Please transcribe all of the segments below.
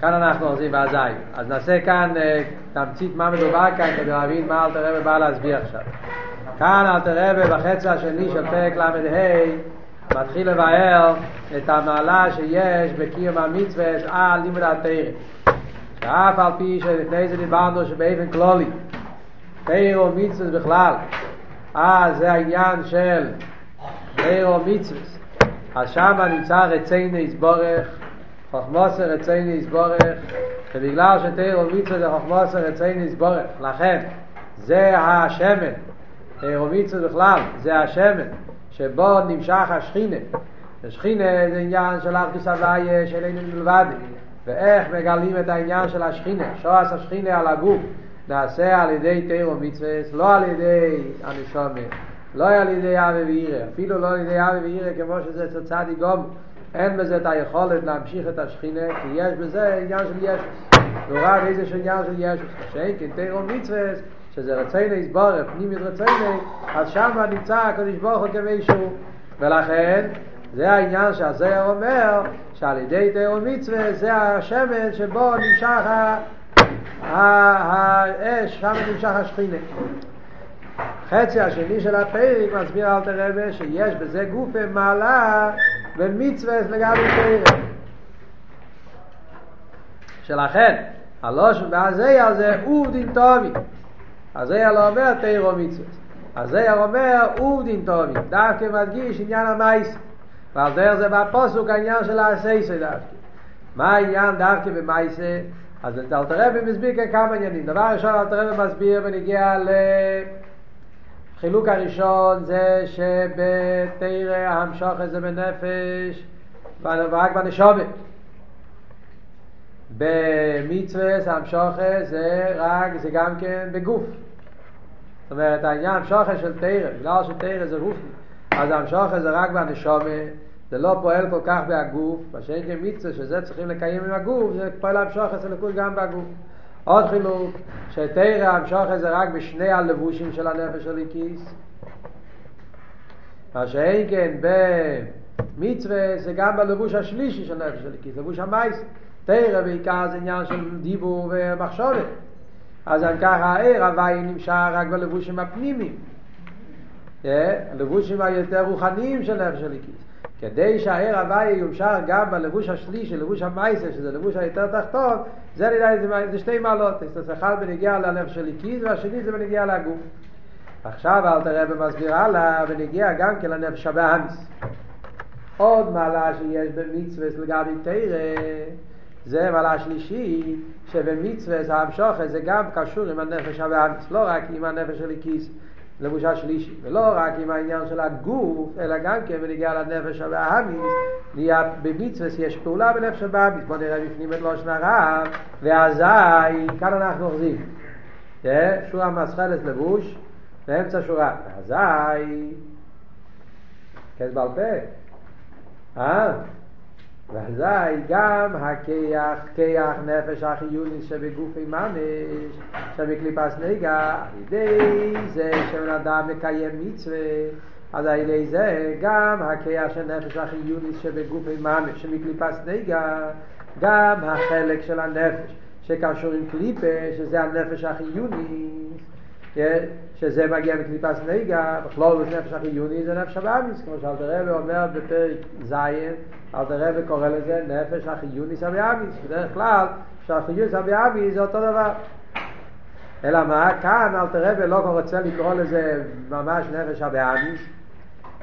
כאן אנחנו אוחזים באזי. אז נעשה כאן אה, תמצית מה מדובר כאן כדי להבין מה אלתר רבי בא להסביר עכשיו. כאן אלתר רבי בחצי השני של פרק ל"ה מתחיל לבאר את המעלה שיש בקיום המצווה על לימוד התרא. שאף על פי שלפני זה דיברנו שבאופן כלולי תרא ומצווה בכלל אז זה העניין של תרא ומצווה אז שמה נמצא רצינו יסבורך חוכמוסר רצינו יסבורך ובגלל שתרא ומצווה זה חוכמוסר רצינו יסבורך לכן זה השמן. תרא ומצווה בכלל זה השמן שבו נמשך השכינה. השכינה זה עניין של ארכיס הוויה של אין מלבד. ואיך מגלים את העניין של השכינה? שועס השכינה על הגוף נעשה על ידי תירו מצווה לא על ידי הנשומה לא על ידי אבי ואירא אפילו לא על ידי אבי ואירא כמו שזה אצל צדי גום אין בזה את היכולת להמשיך את השכינה כי יש בזה עניין של ישוס נורא איזה שעניין של ישוס שאין כן תירו מצווה שזה רציני יסבורך, פנימית רציני, אז שם נמצא הקדוש ברוך הוא כמישהו. ולכן, זה העניין שהזוהר אומר, שעל ידי תיאור מצווה זה השמן שבו נמשך האש, שם נמשך השכינה. חצי השני של הפרק מסביר אל תרבה שיש בזה גופה מעלה ומצווה לגבי תרא. שלכן, הלושן והזיה זה עובדין טובים. אז זה לא אומר תירו מצוות. אז זה אומר עובדין טובים. דווקא מדגיש עניין המייס. ועל דרך זה בפוסוק העניין של האסייסה דווקא. מה העניין דווקא במייסה? אז אלתרבי מסביר כאן כמה עניינים. דבר ראשון אלתרבי מסביר ונגיע לחילוק הראשון זה שבתרא המשוך הזה בנפש ורק בנשומת. במצווה המשוכר זה רק, זה גם כן בגוף. זאת אומרת, העניין המשוכר של תרא, בגלל שתרא זה רוחי, אז המשוכר זה רק בנשומה, זה לא פועל כל כך בהגוף, מה שאין כמצווה שזה צריכים לקיים עם הגוף, זה פועל המשוכר זה לקוד גם בהגוף. עוד חילוק, שתרא המשוכר זה רק בשני הלבושים של הנפש של הכיס. מה שאין כן במצווה זה גם בלבוש השלישי של נפש של הכיס, לבוש המייס. תרא בעיקר זה עניין של דיבור ומחשבת. אז אם ככה הער הוואי נמשך רק בלבושים הפנימיים. הלבושים היותר רוחניים של נפש הליקיס. כדי שהער הוואי יומשך גם בלבוש השלישי, לבוש המייסר, שזה לבוש היותר תחתון, זה נראה זה, זה שתי מעלות. אז אחד בנגיע לנפש הליקיס והשני זה בנגיע לגוף. עכשיו אל תראה במסביר הלאה, ונגיע גם כן לנפש הבאמיס. עוד מעלה שיש במצווה לגבי תרא זה מעלה שלישי, שבמצווה המשוכר זה גם קשור עם הנפש הבאמיס, לא רק עם הנפש של הכיס, לבושה שלישי, ולא רק עם העניין של הגוף, אלא גם כן בנגיע לנפש הבאמיס, נהיה במצווה יש פעולה בנפש הבאמיס, בוא נראה בפנים את לושן הרב, ואזי, כאן אנחנו אוחזים, שורה מסחלת לבוש, באמצע שורה, ואזי, כס בעל פה, אה? ואזי גם הכיח, כיח נפש החיוני שבגופי ממש, שבקליפס נגע, על ידי זה שבן אדם מקיים מצווה, אז על ידי זה גם הכיח של נפש החיוני שבגופי ממש, שמקליפס נגע, גם החלק של הנפש שקשור עם קליפה, שזה הנפש החיוני, שזה מגיע מקליפס נגע, בכלול נפש החיוני זה נפש הבאמיס, כמו שאלתר אומר בפרק ז', אלתר רבי קורא לזה נפש החיוניס הבאמיס, בדרך כלל שהחיוניס הבאמיס זה אותו דבר. אלא מה? כאן אלתר רבי לא רוצה לקרוא לזה ממש נפש הבאמיס.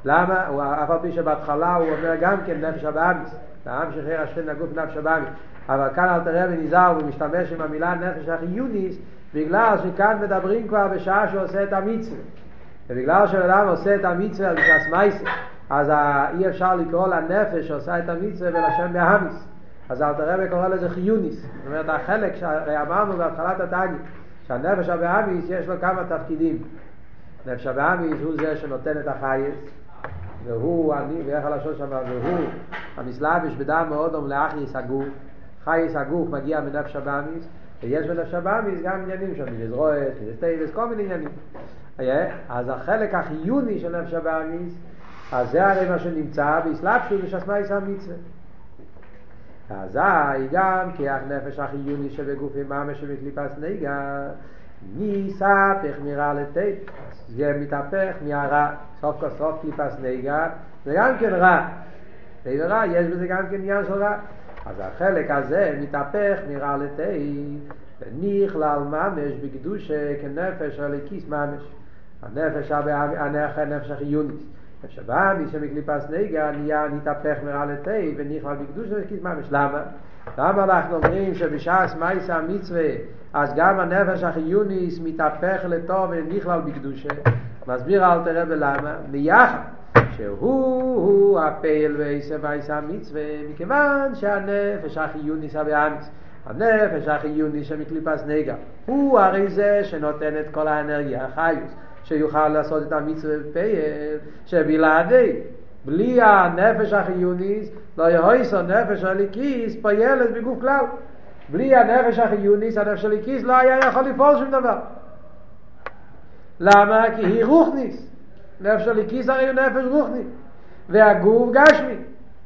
למה? הוא, אף על פי שבהתחלה הוא אומר גם כן נפש הבאמיס, העם שחרר השכין הגוף נפש הבאמיס. אבל כאן אלתר רבי נזהר ומשתמש עם המילה נפש החיוניס בגלל שכאן מדברים כבר בשעה שהוא עושה את המצווה. ובגלל שאדם עושה את המצווה בשעס מייסר, אז אי אפשר לקרוא לנפש שעושה את המצווה בלשם בהמיס. אז אלתר רבי קורא לזה חיוניס. זאת אומרת, החלק שהרי אמרנו בהתחלת התאגיד, שהנפש הבהמיס יש לו כמה תפקידים. נפש הבהמיס הוא זה שנותן את החייס, והוא, אני, ואיך הלשון שם, והוא המסלבש בדם מאוד לאחייס הגוף. חייס הגוף מגיע מנפש הבאמיס, ויש בנפש הבאמיס גם עניינים שם, לזרועת, לסטייבס, כל מיני עניינים. אז החלק החיוני של נפש הבאמיס, אז זה הרי מה שנמצא באסלאפשוס ושסמאיס המצווה. אזי גם כי הנפש החיוני שבגופי ממש שבקליפס נגע ניספך מרע לטייט זה מתהפך מהרע סוף כל סוף קליפס נגע זה גם כן רע. זה רע יש בזה גם כן עניין של רע. אז החלק הזה מתהפך מרע לטייט ונכלל ממש בקדושה כנפש הליקיס ממש. הנפש הנפש החיונית שבאמי שמקליפס נגע נהיה נתהפך מרע לתי ונכלל בקדושה הליקיס ממש למה? למה אנחנו אומרים שבשעס מייסה המצווה אז גם הנפש החיוניס מתהפך לטוב ונכלל בקדושה? מסביר אל תראה למה? מיחד שהוא הפעל וייסה וייסה המצווה מכיוון שהנפש החיוניס הבאמיס הנפש החיוני שמקליפס נגע הוא הרי זה שנותן את כל האנרגיה החיוס שיוכל לעשות את המצווה בפייל שבלעדי בלי הנפש החיוניס לא יהויסו נפש הליקיס פיילת בגוף כלל. בלי הנפש החיוניס הנפש הליקיס לא היה יכול לפעול שום דבר. למה? כי היא רוחניס. נפש הליקיס הרי הוא נפש רוחני. והגוף גשמי.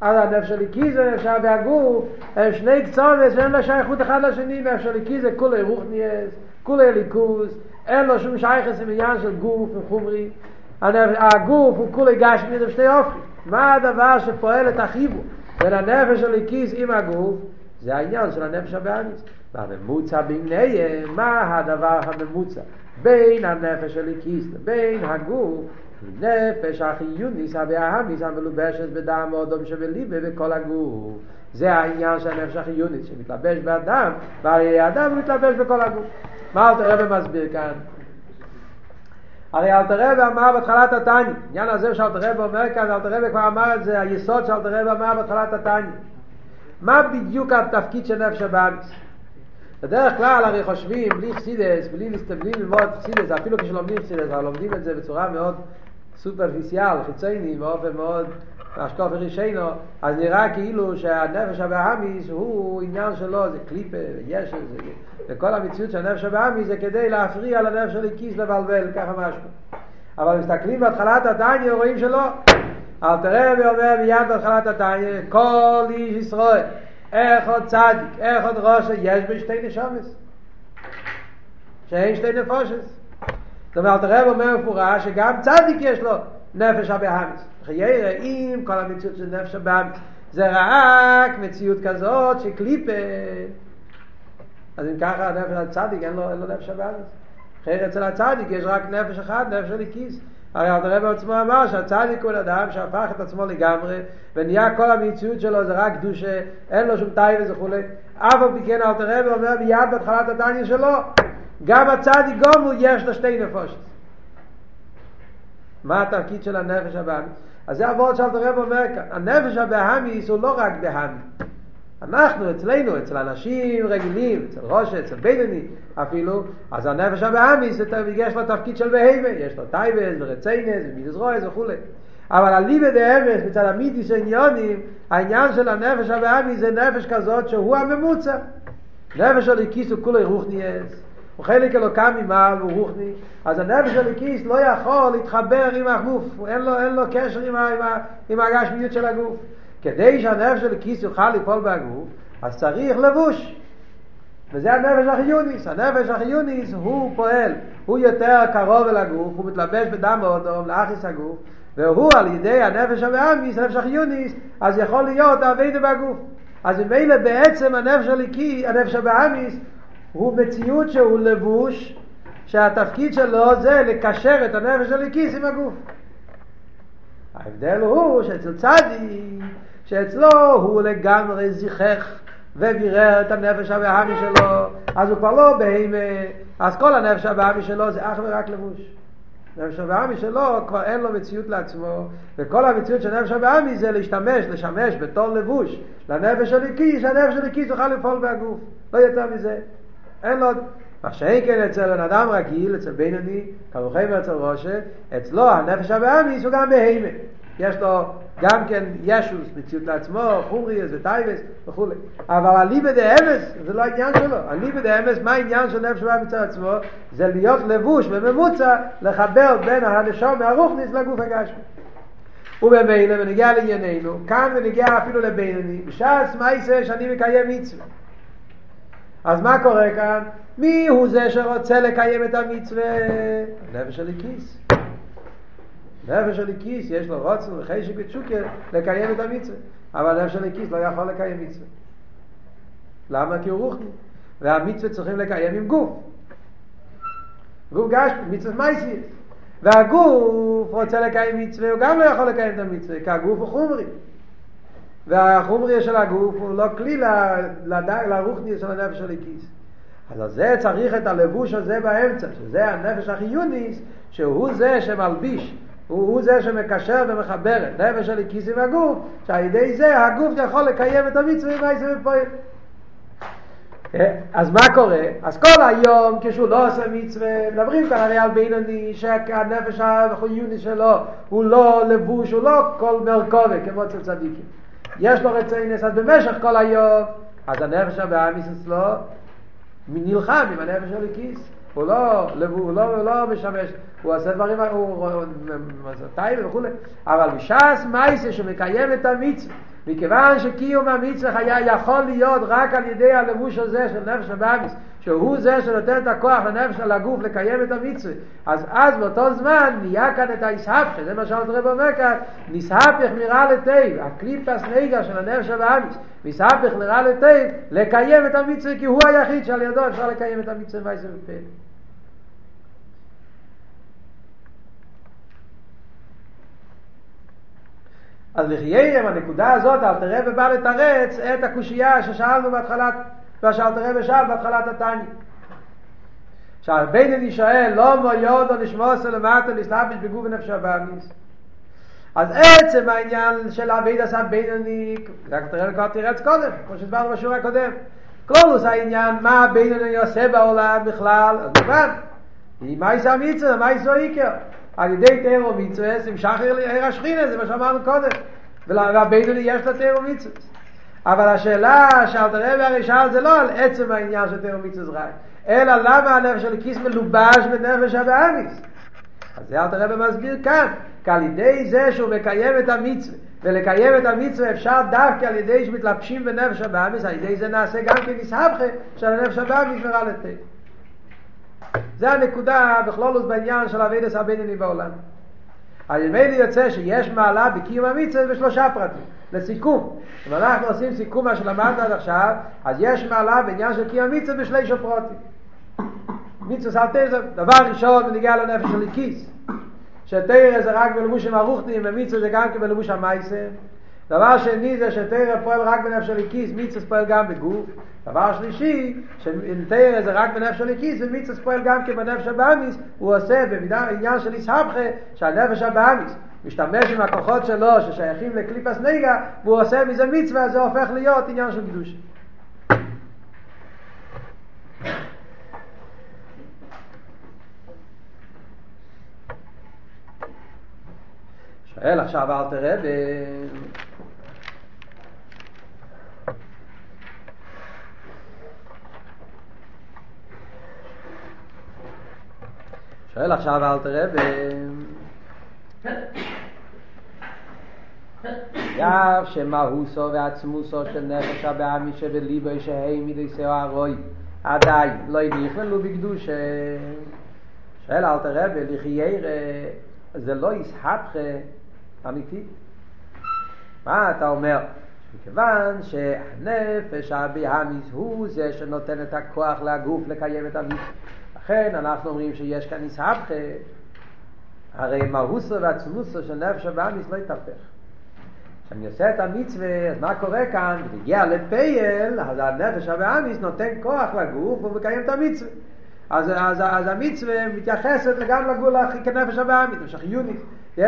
על הנפש הליקי זה נפש והגוף הם שני קצוות שאין לה שייכות אחד לשני. נפש הליקי זה כולי רוחניאס כולי ליכוז אין לו שום שייכס עם עניין של גוף וחומרי. הגוף הוא כולי גשמי זה שתי אופי. מה הדבר שפועל את החיבור בין הנפש הליקיס עם הגוף? זה העניין של הנפש הבאמיס והממוצע ביניהם מה הדבר הממוצע בין הנפש הליקיס לבין הגוף? נפש החיוניס וההמיס המלובשת בדם אודום שבליבה וכל הגוף. זה העניין של הנפש החיוניס שמתלבש באדם והרי האדם מתלבש בכל הגוף מה אלתר רבי מסביר כאן? הרי אלתר רבי אמר בהתחלת התניא עניין הזה שאלתר רבי אומר כאן אלתר רבי כבר אמר את זה היסוד שאלתר רבי אמר בהתחלת התניא מה בדיוק התפקיד של נפש הבאמיס? בדרך כלל הרי חושבים בלי חסידס, בלי, בלי ללמוד חסידס, אפילו כשלומדים חסידס, אבל לומדים את זה בצורה מאוד סופרפיסיאל, חיצייני, באופן מאוד השקוף ורישיינו, אז נראה כאילו שהנפש הבאמיס הוא עניין שלו, זה קליפה וישב, זה, וכל המציאות של הנפש הבאמיס זה כדי להפריע לנפש של כיס לבלבל, ככה משהו. אבל מסתכלים בהתחלת התניא רואים שלא. אל תראה ואומר מיד בהתחלת התניא, כל איש ישראל, איך עוד צדיק, איך עוד ראש, יש בשתי נשומס. שאין שתי נפושס. זאת אומרת, הרב אומר מפורש שגם צדיק יש לו נפש הבאמיס. חיירה, אם כל המציאות של נפש הבאמיס זה רק מציאות כזאת שקליפה, אז אם ככה הנפש הצדיק אין לו, אין לו נפש הבאמיס. חייר אצל הצדיק יש רק נפש אחד, נפש הליקיס. הרי הרב עצמו אמר שהצדיק הוא אדם שהפך את עצמו לגמרי ונהיה כל המציאות שלו זה רק קדושה, אין לו שום טייבה וכולי. אף על פי כן אלתר אומר מיד בהתחלת התניא שלו גם הצדיק גמור יש לו שתי נפשות. מה התפקיד של הנפש הבהמית? אז זה הוורט שאלתר רבי אומר כאן, הנפש הבהמית הוא לא רק בהמי. אנחנו, אצלנו, אצל אנשים רגילים, אצל רשע, אצל בינוני אפילו, אז הנפש הבהמית יש לו תפקיד של בהמה, יש לו תאוות ורצונות ומידות רעות וכולי. אבל אליבא דאמת מצד אמיתית העניינים, העניין של הנפש הבהמית זה נפש כזאת שהוא הממוצע. נפש הליקיס הוא כולי רוחניאס. הוא חלק אלוקם ממעל הוא רוחני, אז הנפש של הליקיס לא יכול להתחבר עם הגוף, אין לו, אין לו קשר עם, עם, עם הגשמיות של הגוף. כדי שהנפש של הליקיס יוכל לפעול בגוף, אז צריך לבוש. וזה הנפש החיוניס, הנפש החיוניס הוא פועל, הוא יותר קרוב אל הגוף, הוא מתלבש בדם האודום לאחיס הגוף, והוא על ידי הנפש המאמיס, הנפש החיוניס, אז יכול להיות אבינו בגוף. אז ממילא בעצם הנפש הליקי, הנפש הבאמיס, הוא מציאות שהוא לבוש שהתפקיד שלו זה לקשר את הנפש הליקיס עם הגוף. ההבדל הוא שאצל צדי, שאצלו הוא לגמרי זיכך ובירר את הנפש הבאמי שלו, אז הוא כבר לא בהמה, אז כל הנפש הבאמי שלו זה אך ורק לבוש. נפש הבאמי שלו כבר אין לו מציאות לעצמו, וכל המציאות של נפש הבהמית זה להשתמש, לשמש בתור לבוש לנפש האלוקית, שהנפש האלוקית יוכל לפעול בהגוף, לא יותר מזה. אין לו... מה שאין כן אצל בן אדם רגיל, אצל בינוני, כמו כן אצל רשע, אצלו הנפש הבהמית הוא גם בהמה. יש לו גם כן ישות, מציאות לעצמו, חומריות ותאוות וכולי. אבל אליבא דאמת, זה לא העניין שלו. אליבא דאמת, מה העניין של נפש הבהמית מצד עצמו? זה להיות לבוש וממוצע, לחבר בין הנשום מהרוכניס לגוף הגשמי. ובמילא ונגיע לענייננו, כאן ונגיע אפילו לבינני, בש"ס מייסה שאני מקיים מצווה. אז מה קורה כאן? מי הוא זה שרוצה לקיים את המצווה? הנפש הליקיס. נפש הליקיס, יש לו רוצן וחשק ותשוקר לקיים את המצווה. אבל הנפש הליקיס לא יכול לקיים מצווה. למה? כי הוא רוחני. והמצווה צריכים לקיים עם גוף. גוף גשמי, מצווה מייסי. והגוף רוצה לקיים מצווה, הוא גם לא יכול לקיים את המצווה, כי הגוף הוא חומרי. והחומרי של הגוף הוא לא כלי לרוחני של הנפש הליקיס. אז על זה צריך את הלבוש הזה באמצע, שזה הנפש החיוניס, שהוא זה שמלביש, הוא, הוא זה שמקשר ומחבר את נפש הליקיס עם הגוף, שעל ידי זה הגוף יכול לקיים את המצווה עם העשר ופועל. אז מה קורה? אז כל היום כשהוא לא עושה מצווה, מדברים כאן הרי על בינוני שהנפש החיוני שלו הוא לא לבוש, הוא לא כל מרכובת כמו אצל צדיקים. יש לו רצונות, אז במשך כל היום, אז הנפש הבהמית אצלו נלחם עם הנפש האלוקית. הוא לא, הוא לא, הוא לא משמש, הוא עושה דברים, הוא טייב וכולי, אבל בשעת מעשה שמקיים את המצווה מכיוון שקיום המצווה היה יכול להיות רק על ידי הלבוש הזה של נפש הבאמיס, שהוא זה שנותן את הכוח לנפש של הגוף לקיים את המצווה, אז אז באותו זמן נהיה כאן את הישהפך, זה מה שאלת רב אומר כאן, נסהפך נראה לטייב, הקליפס נגע של הנפש הבאמיס, נסהפך נראה לטייב, לקיים את המצווה כי הוא היחיד שעל ידו אפשר לקיים את המצווה מייסר ופה. אז לחייהם הנקודה הזאת אל תראה ובא לתרץ את הקושייה ששאלנו בהתחלת, מה שאל תראה ושאל בהתחלת התניא. עכשיו בינני שואל לא מו יודו נשמע עושה למטה לסלאביש בגוף ונפש הבאמיס אז עצם העניין של אביד עשה בינני רק תראה כבר תרץ קודם כמו שדברנו בשיעור הקודם. כלולוס העניין מה בינני עושה בעולם בכלל? אז מובן מה יעשה מצווה מה יעשה איקר על ידי תירו מצווה זה המשך עיר השכינה, זה מה שאמרנו קודם. והבינוני יש לה תירו מצווה. אבל השאלה שאלת הרבי הרי שאל זה לא על עצם העניין של תירו מצווה רק, אלא למה הנפש של כיס מלובש בנפש הבאמיס. אז זה אלת הרבי מסביר כאן, כי על ידי זה שהוא מקיים את המצווה, ולקיים את המצווה אפשר דווקא על ידי שמתלבשים בנפש הבאמיס, על ידי זה נעשה גם כנסהבכה של הנפש הבאמיס נראה לתת. זה הנקודה בכלולוס בעניין של אבידס הבינני בעולם. אז ממילא יוצא שיש מעלה בקיום המצווה בשלושה פרטים. לסיכום, אם אנחנו עושים סיכום מה שלמדנו עד עכשיו, אז יש מעלה בעניין של קיום המצווה בשלישה פרטים. מצווה סלטזם, דבר ראשון בניגיע לנפש של הכיס, שתרא זה רק בלבוש הרוחנים ומצווה זה גם כבלבוש המייסר. דבר שני זה שתרא פועל רק בנפש הליקיס, מיצס פועל גם בגוף. דבר שלישי, שתרא זה רק בנפש הליקיס, ומיצס פועל גם כבנפש הבאמיס, הוא עושה במידה עניין של איסהבכה, שהנפש הבאמיס משתמש עם הכוחות שלו ששייכים לקליפס נגע, והוא עושה מזה מצווה, זה הופך להיות עניין של קדוש. שואל עכשיו אל תראה שואל עכשיו אל תראה ב... יב שמהוסו ועצמוסו של נפש הבאמי שבליבו שהי מידי שאו הרוי. עדיין לא נכללו בקדוש שואל אל תראה ולחייר זה לא יסהפכה אמיתי. מה אתה אומר? מכיוון שהנפש הבאמיס הוא זה שנותן את הכוח לגוף לקיים את המצווה לכן אנחנו אומרים שיש כאן איסהפכה, הרי מהוסו ועצמוסו של נפש הבאמיס לא יתהפך. כשאני עושה את המצווה, אז מה קורה כאן? כשהגיע לפייל, אז הנפש הבאמיס נותן כוח לגוף ומקיים את המצווה. אז, אז, אז המצווה מתייחסת גם לגבול כנפש הבאמיס, נפש החיונית.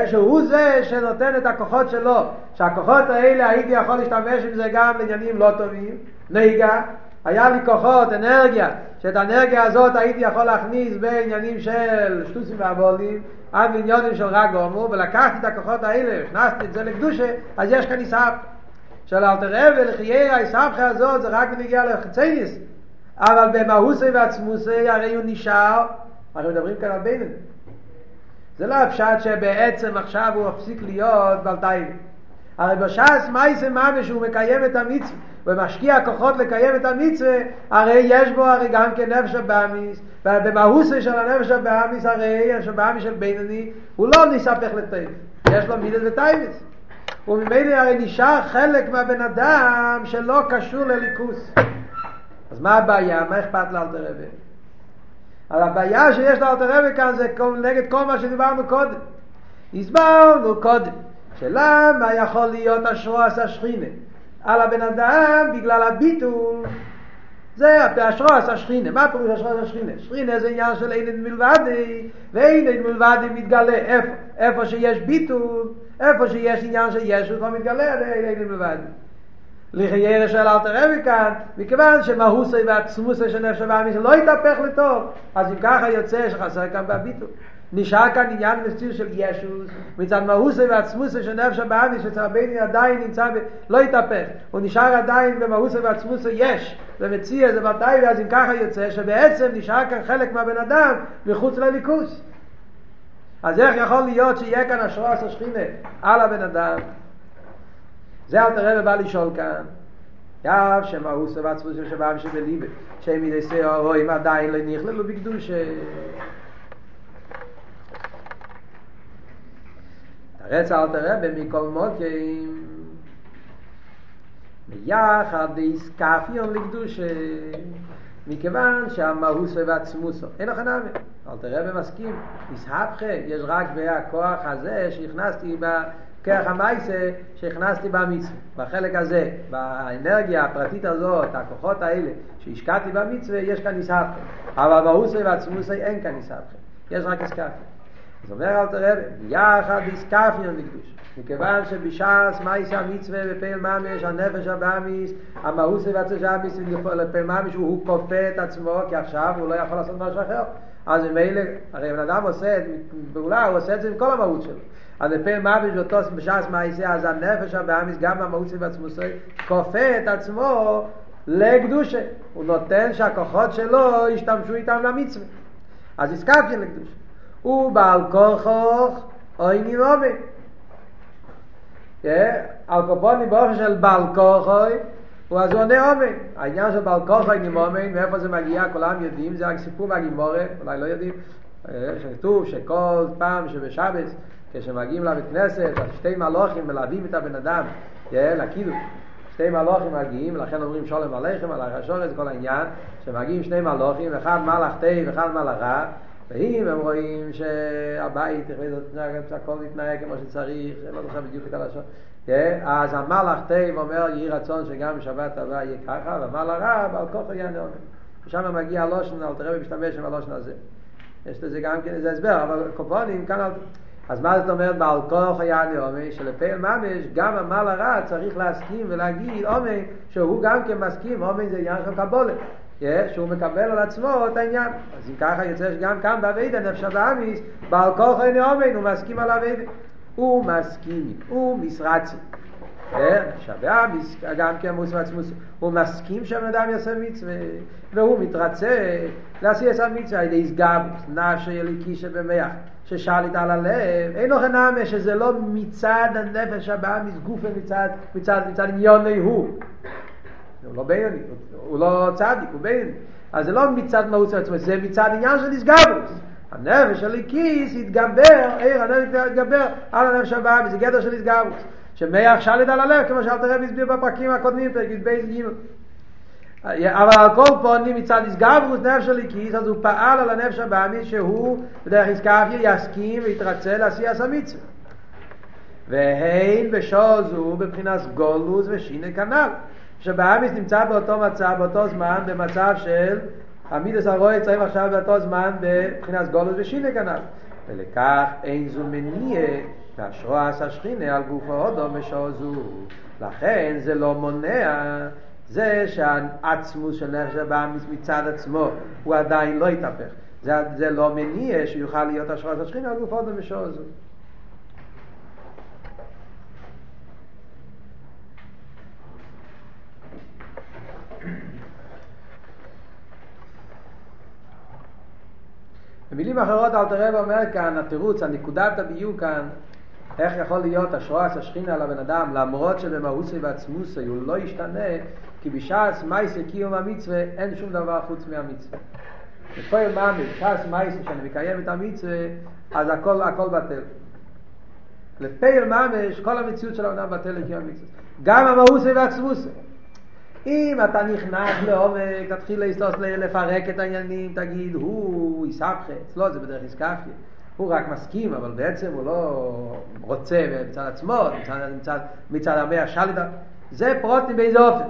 שהוא זה שנותן את הכוחות שלו, שהכוחות האלה הייתי יכול להשתמש עם זה גם לעניינים לא טובים, נהיגה, היה לי כוחות, אנרגיה, שאת האנרגיה הזאת הייתי יכול להכניס בעניינים של שטוסים ועבולים, עד לעניונים של רק גומו, ולקחתי את הכוחות האלה, הכנסתי את זה לקדושה, אז יש כאן איסהפ. של אלתר אבן, לחייר האיסהפכה הזאת, זה רק מגיע לחצייניס. אבל במהוסי ועצמוסי, הרי הוא נשאר, אנחנו מדברים כאן על בינן. זה לא הפשט שבעצם עכשיו הוא מפסיק להיות בלתיים. הרי בשעת מעשה ממש שהוא מקיים את המצווה ומשקיע כוחות לקיים את המצווה הרי יש בו הרי גם כן נפש הבהמית ובמהותה של הנפש הבהמית הרי הנפש הבהמית של בינוני הוא לא נתהפך לטוב יש לו מידות ותאוות וממילא הרי נשאר חלק מהבן אדם שלא קשור לאלוקות אז מה הבעיה? מה אכפת לאלתר רבי? אבל הבעיה שיש לאלתר רבי כאן זה נגד כל מה שדיברנו קודם הסברנו קודם שלמה יכול להיות אשרועס השכינה על הבן אדם בגלל הביטול. זה אשרועס השכינה. מה פירוש אשרועס השכינה? שכינה זה עניין של אין מלבדי ואין מלבדי מתגלה איפה, איפה שיש ביטול איפה שיש עניין של ישו כבר מתגלה אין מלבדי לחיירה של אלתר רבי כאן, מכיוון שמהוסי והצמוסי של נפש הבאמי לא יתהפך לטוב, אז אם ככה יוצא שחסר כאן בביטול. נשאר כאן עניין מסתיר של ישוס, מצד מהוסי והצמוסי של נפש הבאמי שאצל רביני עדיין נמצא, ב... לא יתהפך, הוא נשאר עדיין במהוסי והצמוסי יש, ומציע זה ודאי, ואז אם ככה יוצא שבעצם נשאר כאן חלק מהבן אדם מחוץ לליכוס. אז איך יכול להיות שיהיה כאן השרועס השכינה על הבן אדם? זה אל תראה בא לשאול כאן. יאב שמאוס ועצמוס שבאם שבליבה, שהם ידי שיעור רואים עדיין לא נכללו בקדוש. תרץ אל תראה במכל מוקים. ביחד דיסקפיון לקדוש מכיוון שהמהוס ועצמוסו אין לך נאמר אל תראה במסכים נסהפכה יש רק בהכוח הזה שהכנסתי ב... כרך המייסה שהכנסתי במצווה, בחלק הזה, באנרגיה הפרטית הזאת, הכוחות האלה שהשקעתי במצווה, יש כאן נסהפכם. אבל באוסי ועצמוסי אין כאן נסהפכם, יש רק הסקפיה. אז אומר אל תראה, יחד הסקפיה נקדוש. מכיוון שבש"ס מייסה המצווה בפעיל ממש, הנפש הבאמיס, המהוסי והצשאמיס, לפעיל ממש הוא כופה את עצמו, כי עכשיו הוא לא יכול לעשות משהו אחר. אז ממילא, הרי בן אדם עושה את פעולה, הוא עושה את זה עם כל המהות שלו. אז בפעיל ממש באותו בש"ס מייסה, אז הנפש הבאמיס, גם המהוסי והצמוסי, כופה את עצמו לקדושה. הוא נותן שהכוחות שלו ישתמשו איתם למצווה. אז הסקפתי לקדושה. הוא בעל כוחוך, אוי נימובי. על קופוני באופן של בעל כוחוי הוא אז עונה עומי העניין של בעל כוחוי נימומן מאיפה זה מגיע כולם יודעים זה רק סיפור מהגימורה אולי לא יודעים שכתוב שכל פעם שבשבת כשמגיעים לבית כנסת אז שתי מלאכים מלווים את הבן אדם לקידוש שתי מלאכים מגיעים לכן אומרים שלום עליכם על הרשור כל העניין שמגיעים שני מלאכים אחד מלאך טוב ואחד מלאך רע ואם הם רואים שהבית, הכל מתנהג כמו שצריך, לא זוכר בדיוק את הלשון, אז המלאך טוב אומר יהי רצון שגם בשבת הבאה יהיה ככה, והמלאך רע על כורחו עונה אמן. ושם מגיע הלושן, אל תראה משתמש עם הלושן הזה. יש לזה גם כן איזה הסבר, אבל קופונים כאן... אז מה זאת אומרת בעל כוח היה נאומי שלפעיל ממש גם המל הרע צריך להסכים ולהגיד אומי שהוא גם כן מסכים אומי זה עניין של קבולת שהוא מקבל על עצמו את העניין. אז אם ככה יוצא שגם כאן באביידה נפש הבאמיס, בעל כוח אין אומן, הוא מסכים על אביידה. הוא מסכים, הוא מסרצי. שווה גם כן מוס ועצמוס, הוא מסכים שהבן אדם יעשה מצווה, והוא מתרצה לעשי את המצווה על ידי הסגבות, נפשי אליקי שבמח, ששאלית על הלב, אין לכם נאמה שזה לא מצד הנפש הבאמיס, גופה מצד, מצד, מצד עניוני הוא. הוא לא בינוני, הוא לא צדיק, הוא בינוני. אז זה לא מצד מהות עצמו, זה מצד עניין של הסגברוס. הנפש הליקיס יתגבר, עיר הנפש יתגבר על הנפש הבא, וזה גדר של הסגברוס. שמח שלט על הלב, כמו שאלת הרב הסביר בפרקים הקודמים, פרק י"ב גי' אבל על כל פונים מצד הסגברוס נפש הליקיס, אז הוא פעל על הנפש הבאמי שהוא בדרך הסקפיה יסכים ויתרצה לעשייה המצווה. והן בשור זו בבחינת גולוס ושינה כנ"ל. שבאמיס נמצא באותו מצב, באותו זמן, במצב של המידס הרועי צריך עכשיו באותו זמן בבחינת גולוס ושינה כנ"ל. ולכך אין זו מניע והשרועס השכינה על גוף האודו משור זו. לכן זה לא מונע זה שהעצמוס של נפש הבאמיס מצד עצמו הוא עדיין לא יתהפך. זה, זה לא מניע שיוכל להיות השרועס השכינה על גוף האודו משור זו. במילים אחרות אל תראה ואומר כאן, התירוץ, הנקודת הדיוק כאן, איך יכול להיות השרועס השכינה על הבן אדם, למרות שבמהוסי ועצמוסי הוא לא ישתנה, כי בשעס מייסה קיום המצווה אין שום דבר חוץ מהמצווה. בפועל ממש, בשעס מייסה שאני מקיים את המצווה, אז הכל, הכל בטל. לפייל ממש, כל המציאות של האדם בטל לקיום המצווה. גם המהוסי ועצמוסי. אם אתה נכנס לעומק, תתחיל להסתוס לפרק את העניינים, תגיד, הוא יסבכה, אצלו זה בדרך איסקפיה. הוא רק מסכים, אבל בעצם הוא לא רוצה מצד עצמו, מצד, מצד, מצד הרבה השליט. זה פרוטים באיזה אופן.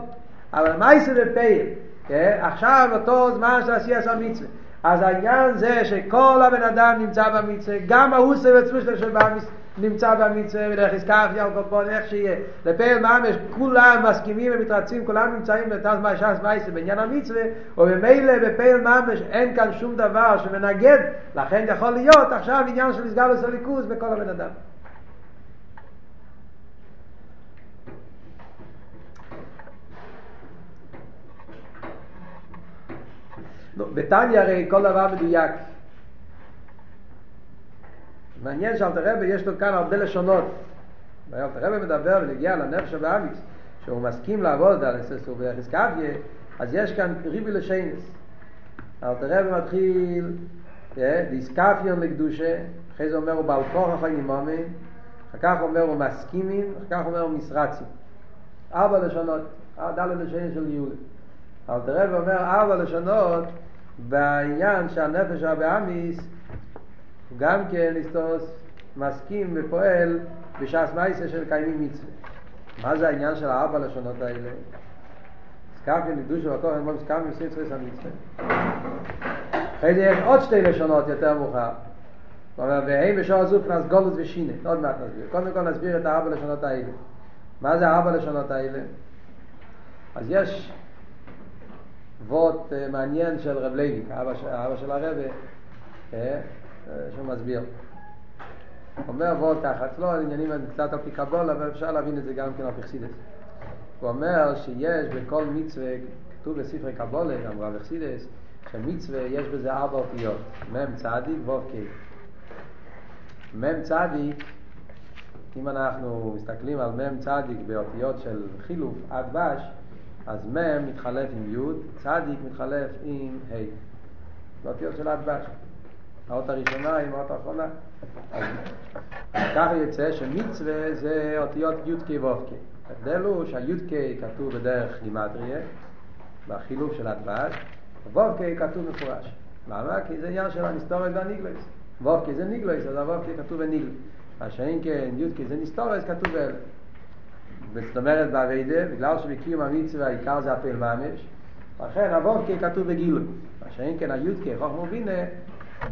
אבל מה יעשה בפייל? כן? עכשיו אותו זמן של עשייה של המצווה. אז העניין זה שכל הבן אדם נמצא במצווה, גם ההוסר וצמושלר של במצווה. נמצא במצווה ודרך איסקפיה על קופון איך שיהיה לפעיל ממש כולם מסכימים ומתרצים כולם נמצאים בתז מהשס מייסה בעניין המצווה ובמילא בפעיל ממש אין כאן שום דבר שמנגד לכן יכול להיות עכשיו עניין של מסגל וסוליקוס בכל הבן אדם בתניא הרי כל דבר מדויק מעניין שאלתר רבי יש לו כאן הרבה לשונות. אלתר רבי מדבר ונגיע לנפש הבאמיס, שהוא מסכים לעבוד על אססור וחזקביה, אז יש כאן ריבי לשיינס. אלתר רבי מתחיל דיסקפיון לקדושה, אחרי זה אומר הוא בעל כוח אחרי נימומים, אחר כך אומר הוא מסכימים, אחר כך אומר הוא מסרצים. ארבע לשונות, דלת לשיינס של יולי. אלתר רבי אומר ארבע לשונות בעניין שהנפש הבאמיס גם כן היסטוס מסכים ופועל בשעס מייסה של קיימים מצווה. מה זה העניין של הארבע לשונות האלה? סקאפי נקדוש ובקור אין בו סקאפי מסוים צריך המצווה. אחרי זה יש עוד שתי לשונות יותר מאוחר. הוא אומר, והם בשור הזו כנס גולוס ושינה. עוד מעט נסביר. קודם כל נסביר את הארבע לשונות האלה. מה זה הארבע לשונות האלה? אז יש וורט מעניין של רב לוי, האבא של הרבי, שהוא מסביר. אומר וורט ככה, אצלו העניינים הם קצת על פי קבול, אבל אפשר להבין את זה גם כן על פי חסידס. הוא אומר שיש בכל מצווה, כתוב בספרי קבולה, גם רב חסידס, שמצווה יש בזה ארבע אותיות, מם צדיק ווב קי. מם צדיק, אם אנחנו מסתכלים על מם צדיק באותיות של חילוף עד בש, אז מם מתחלף עם י', צדיק מתחלף עם ה'. באותיות של עד בש. האות הראשונה עם האות האחרונה. אז ככה יוצא שמצווה זה אותיות י"ק ו"ק. ההבדל הוא שהי"ק כתוב בדרך גימטריה, בחילוף של הדבש, ו"ק כתוב מפורש. למה? כי זה עניין של הנסתורת והניגלויס. ו"ק זה ניגלויס, אז הו"ק כתוב בניגלויס. מה שאין כן י"ק זה נסתורת, כתוב באלה. זאת אומרת באביידה, בגלל שבקיום המצווה העיקר זה הפעיל ממש, לכן הו"ק כתוב בגילוי. מה שאין כן הי"ק, חוכמו בינה,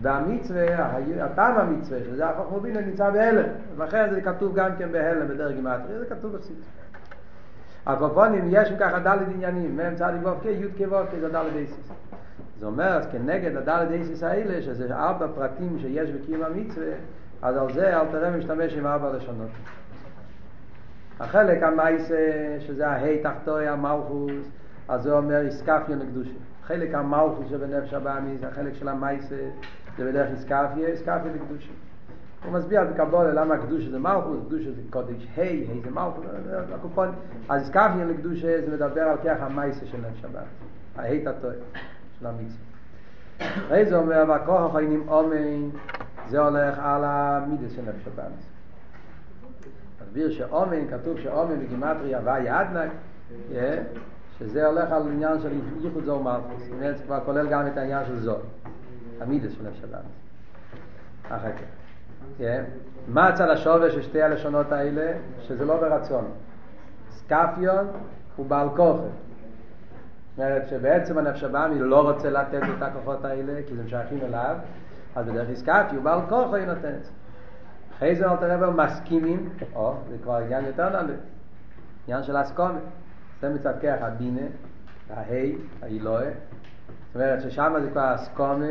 והמצווה, הטעם המצווה, שזה החוך מובינה, נמצא בהלם. ולכן זה כתוב גם כן בהלם בדרך גימטרי, זה כתוב בסית. הקופונים יש ככה דלת עניינים, מהם צדיק ו"ק, י' כו"ק, זה דלת איסיס. זה אומר, אז כנגד הדלת איסיס האלה, שזה ארבע פרטים שיש בקיום המצווה, אז על זה אל תראה משתמש עם ארבע לשונות. החלק המייסה, שזה ההי תחתוי, המלכוס, אז זה אומר איסקפיה לקדושה. חלק המלכוס שבנפש הבאמיס, החלק של המייסה, זה בדרך איסקפיה, איסקפיה לקדושה. הוא מסביר בקבולה למה קדושה זה מלכוס, קדושה זה קודש ה', ה' זה מלכוס, הקופון, אז איסקפיה לקדושה זה מדבר על כך המייסה של נפש הבאמיס, ההי תחתוי של המצווה. אחרי זה אומר, והכוח החיינים אומן, זה הולך על המידס של נפש הבאמיס. מסביר שאומן, כתוב שאומן בגימטריה הוואי אדנק, שזה הולך על עניין של ייחוד זו מלכוס, זאת אומרת, זה כבר כולל גם את העניין של זו, המידס של נפש הבאמיס. אחר כך. מה הצד השווה של שתי הלשונות האלה? שזה לא ברצון. סקפיון הוא בעל כופר. זאת אומרת שבעצם הנפש הבאמי לא רוצה לתת את הכוחות האלה, כי זה שייכים אליו, אז בדרך סקפי הוא בעל כופר היא נותנת. אחרי זה אלתר רבי מסכימים, או, זה כבר עניין יותר נעלה, עניין של אסקומת. זה מצד כך הבינה, ההי, האילואה. זאת אומרת ששם זה כבר אסקומה,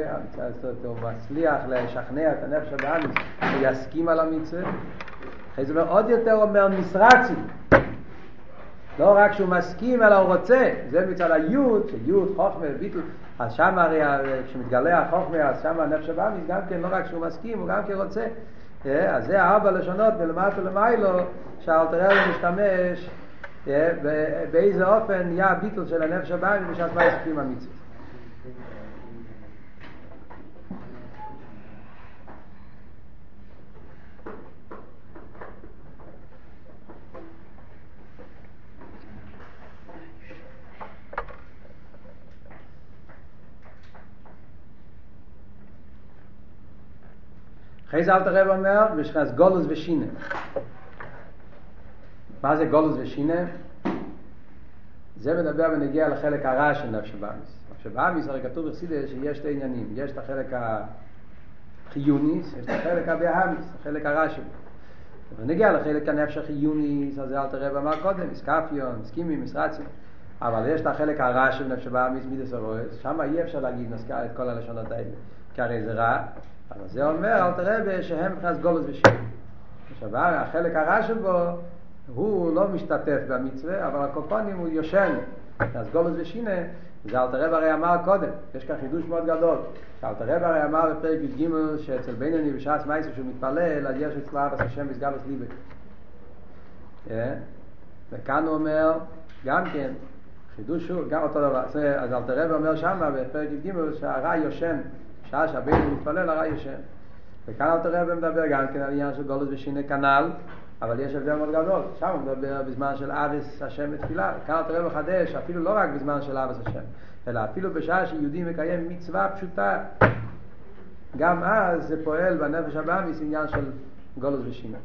הוא מצליח לשכנע את הנפש הבאמיס, הוא יסכים על המצווה. אחרי זה עוד יותר אומר מסרצים. לא רק שהוא מסכים אלא הוא רוצה, זה מצד היוד, שיוד, חוכמה, ביטול, אז שם הרי כשמתגלה החוכמה, אז שם הנפש הבאמיס גם כן לא רק שהוא מסכים, הוא גם כן רוצה. אז זה ארבע לשונות מלמטה למיילו, שהאלתרל משתמש באיזה אופן נהיה הביטול של הנפש הבאמיס בשעת מה יסכים המצווה. אחרי זה אלתר רב אומר, בשחס גולוס ושינה. מה זה גולוס ושינה? זה מדבר ונגיע לחלק הרע של נפש הבאמיס. נפש הבאמיס, הרי כתוב בחסידס שיש שתי עניינים. יש את החלק החיוניס, יש את החלק הבאמיס, החלק הרע שלו. ונגיע לחלק הנפש החיוניס, אז אלתר רב אמר קודם, סקפיון, סקימים, מסרצים. אבל יש את החלק הרע של נפש הבאמיס, מידס הרועס, שם אי אפשר להגיד נזכר את כל הלשונות האלה. כי הרי זה רע, אבל זה אומר, אל תראה שהם מבחינת גולוס ושם. עכשיו, החלק הרע שבו, הוא לא משתתף במצווה, אבל הקופונים הוא יושן. אז גולוס ושינה, זה אל תראה הרי אמר קודם, יש כאן חידוש מאוד גדול. אל תראה הרי אמר בפרק י"ג שאצל בינוני בשעת מייסר שהוא מתפלל, אז יש אצלו אבא השם בסגלוס ליבק. וכאן הוא אומר, גם כן, חידוש הוא, גם אותו דבר. אז אל תראה אומר שמה בפרק י"ג שהרע יושן. שעה שהבן מתפלל הרע ישן. וכאן אל תראה ומדבר גם כן על עניין של גולוס ושיני כנ"ל, אבל יש הבדל מאוד גדול. שם הוא מדבר בזמן של אביס השם בתפילה. כאן אל תראה מחדש, אפילו לא רק בזמן של אביס השם, אלא אפילו בשעה שיהודי מקיים מצווה פשוטה. גם אז זה פועל בנפש הבאמיס עניין של גולוס ושיני.